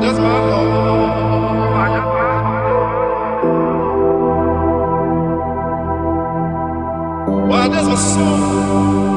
just my my flow. Why does my soul?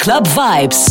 Club Vibes.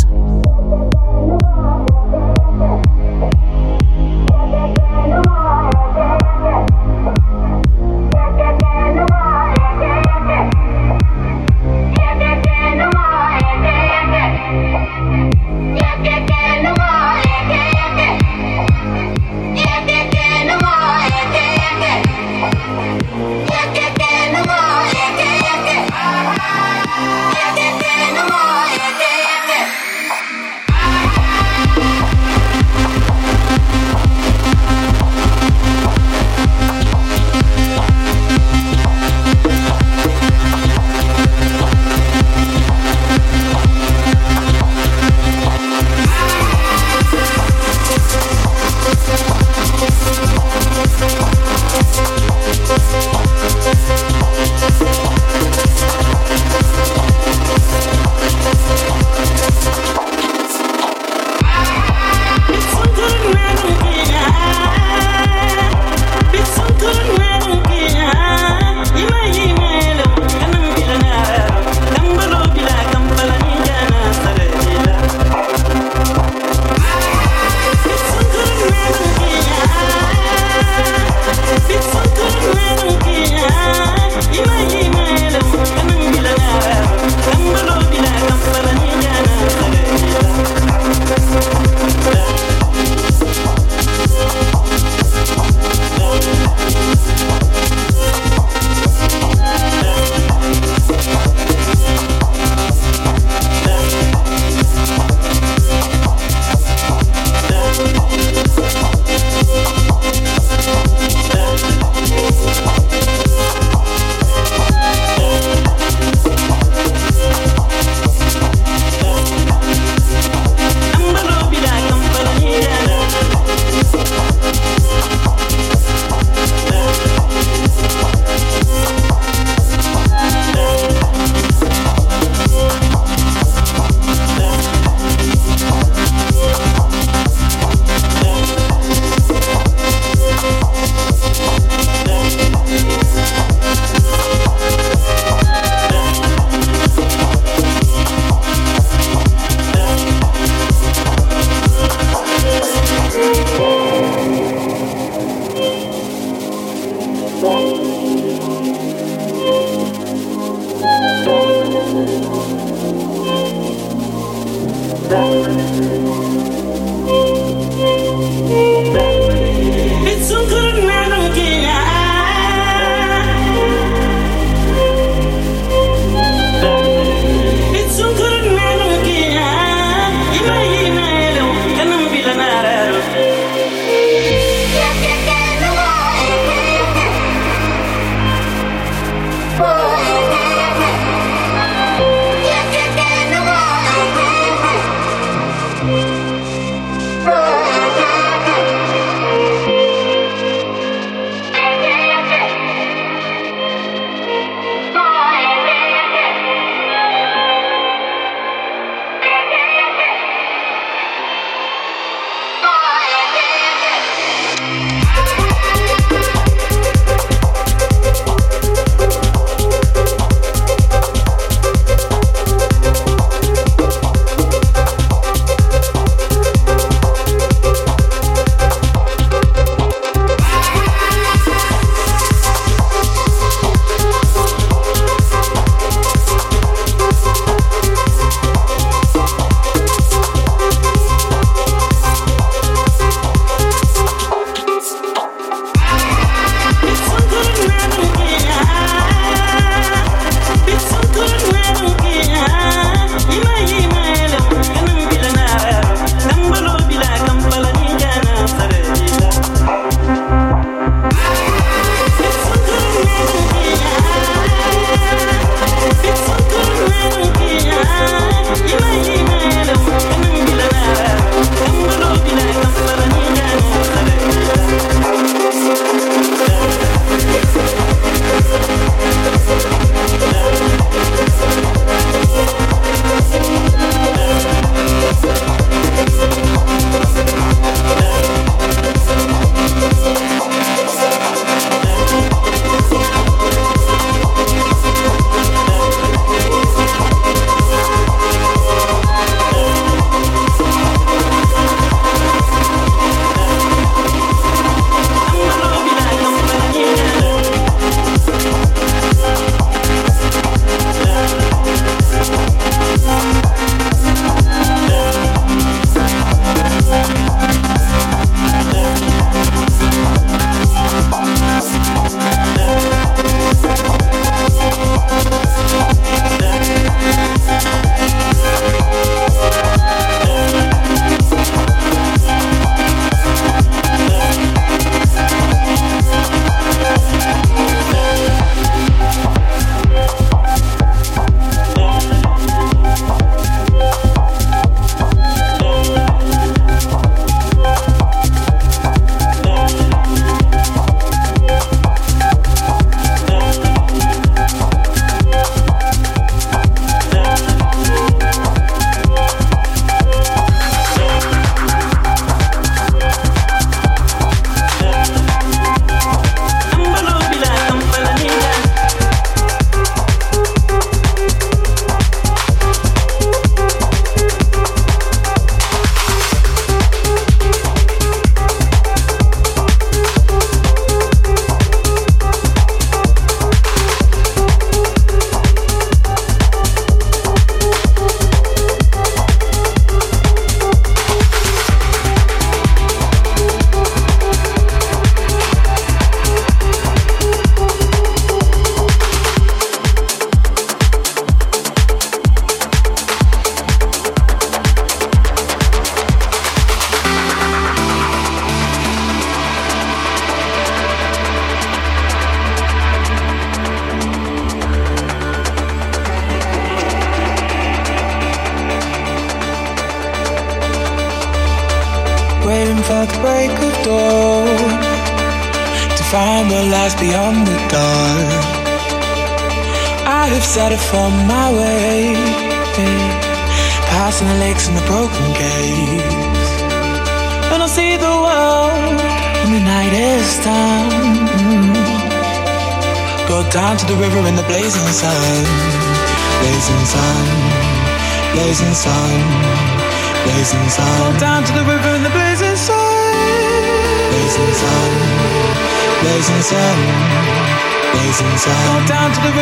Sun. Go down to the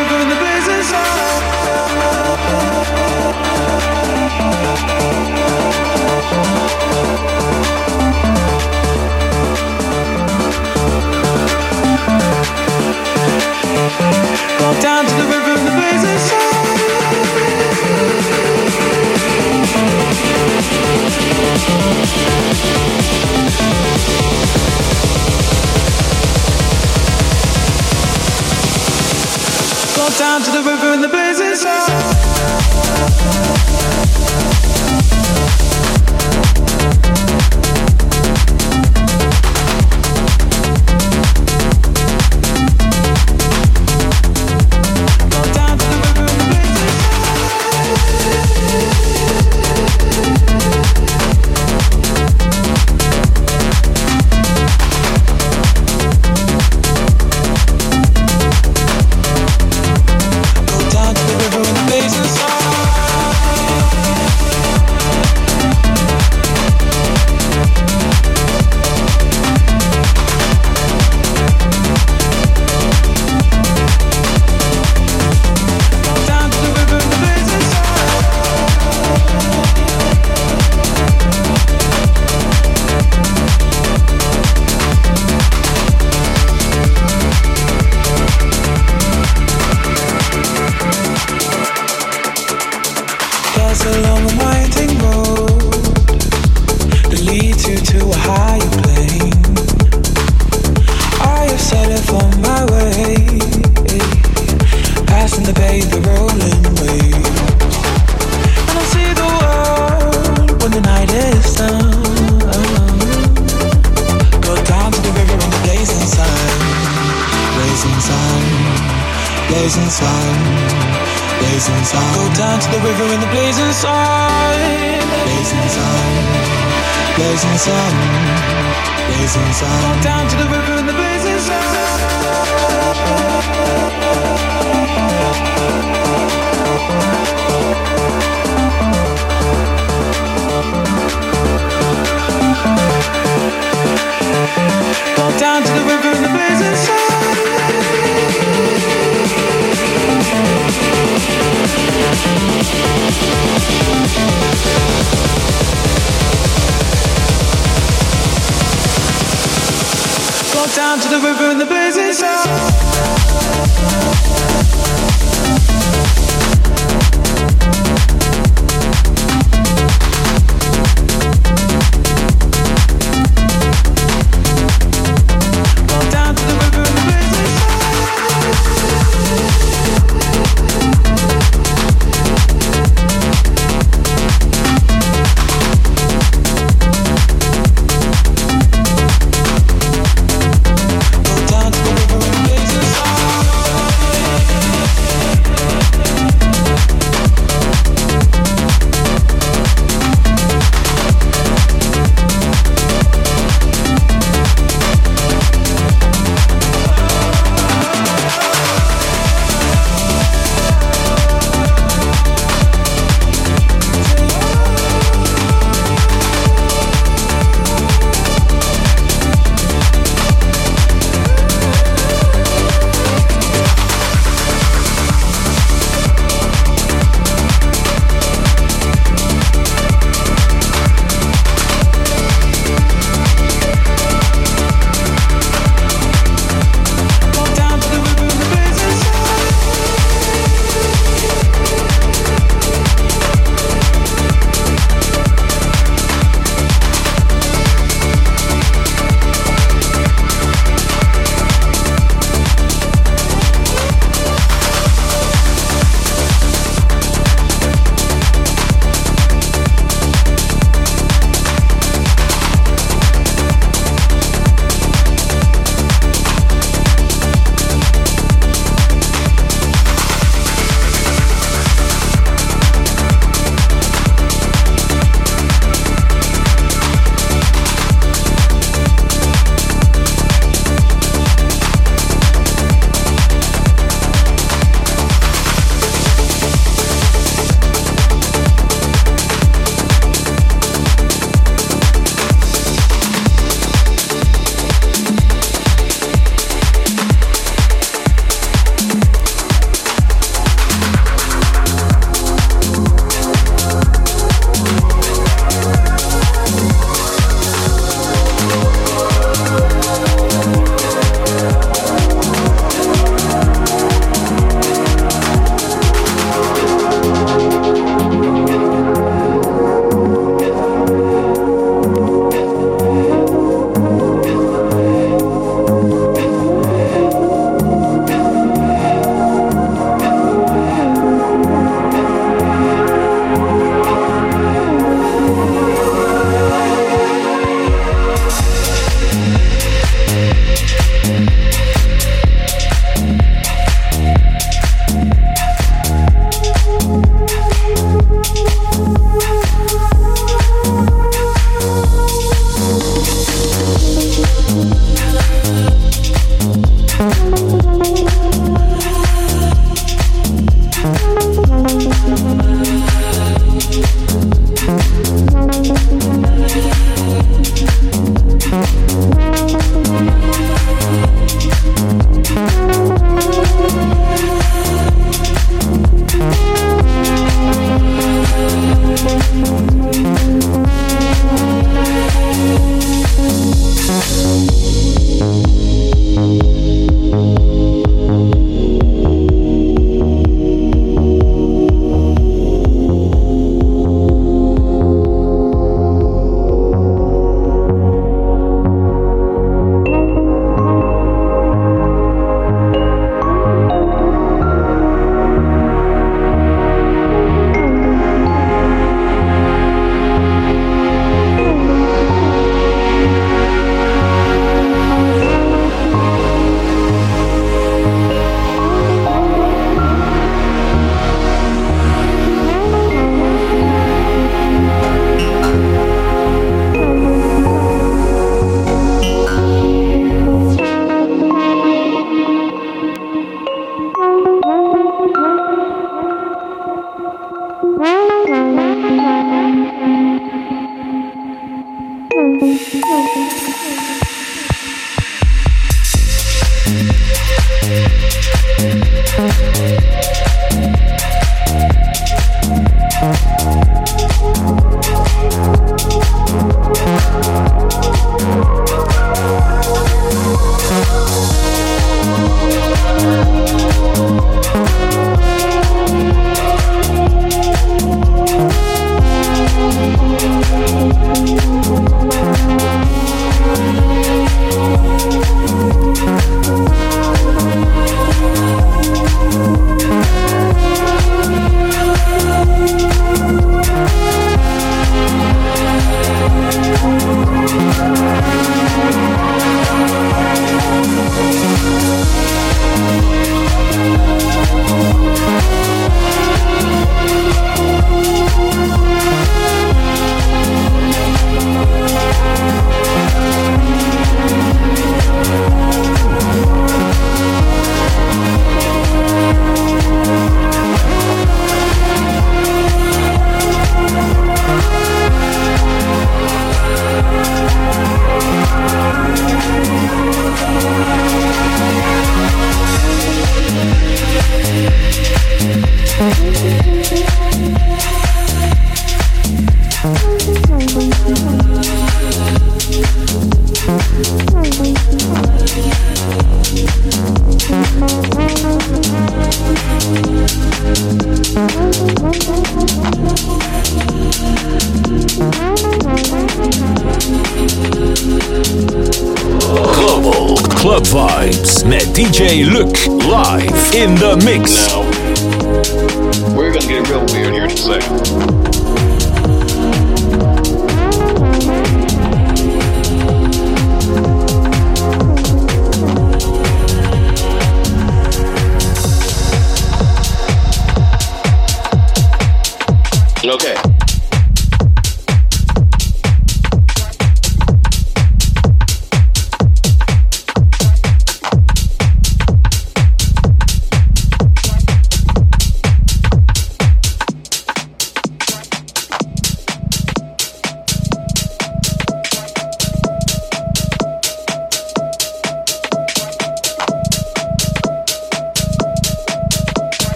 blazing sun, blazing sun. Walk down to the river in the blazing sun. Walk down to the river in the blazing sun. Thank you. down to the river and the blazing sun.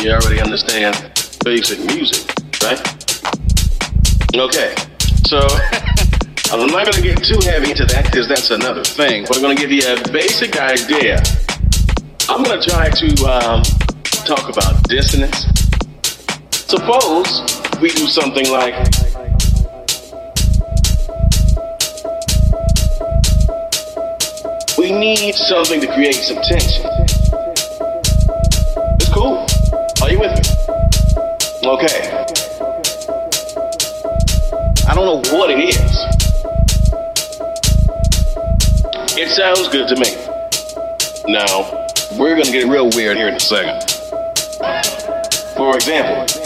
You already understand basic music, right? Okay, so I'm not gonna get too heavy into that because that's another thing. But I'm gonna give you a basic idea. I'm gonna try to um, talk about dissonance. Suppose we do something like. We need something to create some tension. Okay. I don't know what it is. It sounds good to me. Now, we're gonna get real weird here in a second. For example,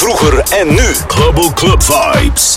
vroeger en nu. Global Club Vibes.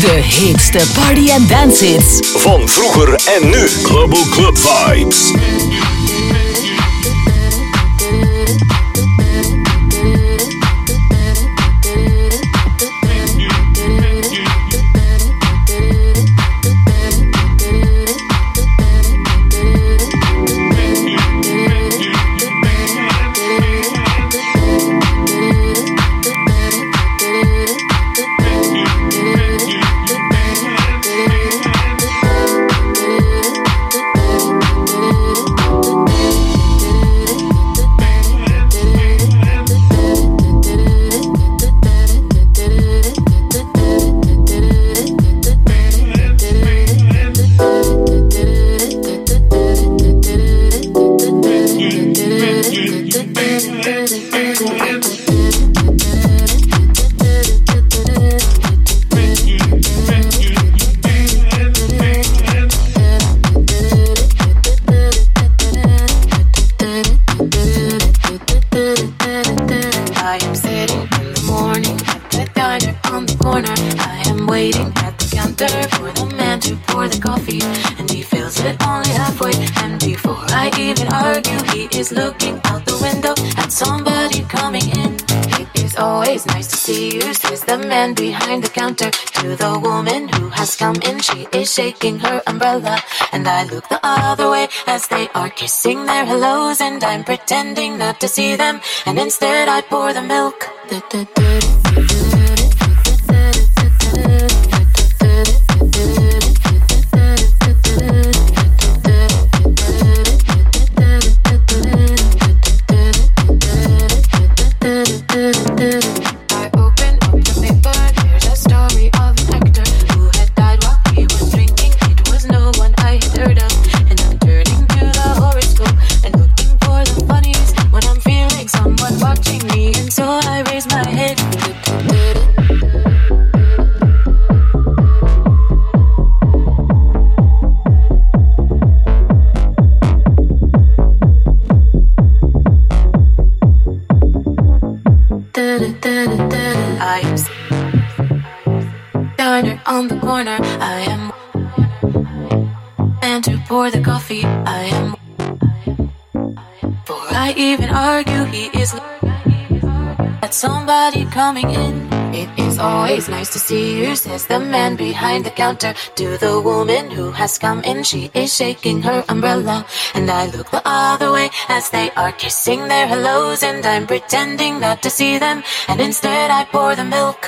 De heetste party- en dance hits. Van vroeger en nu. Global Club Vibes. Shaking her umbrella. And I look the other way as they are kissing their hellos. And I'm pretending not to see them. And instead I pour the milk. Coming in. It is always nice to see you, says the man behind the counter to the woman who has come in. She is shaking her umbrella, and I look the other way as they are kissing their hellos, and I'm pretending not to see them, and instead I pour the milk.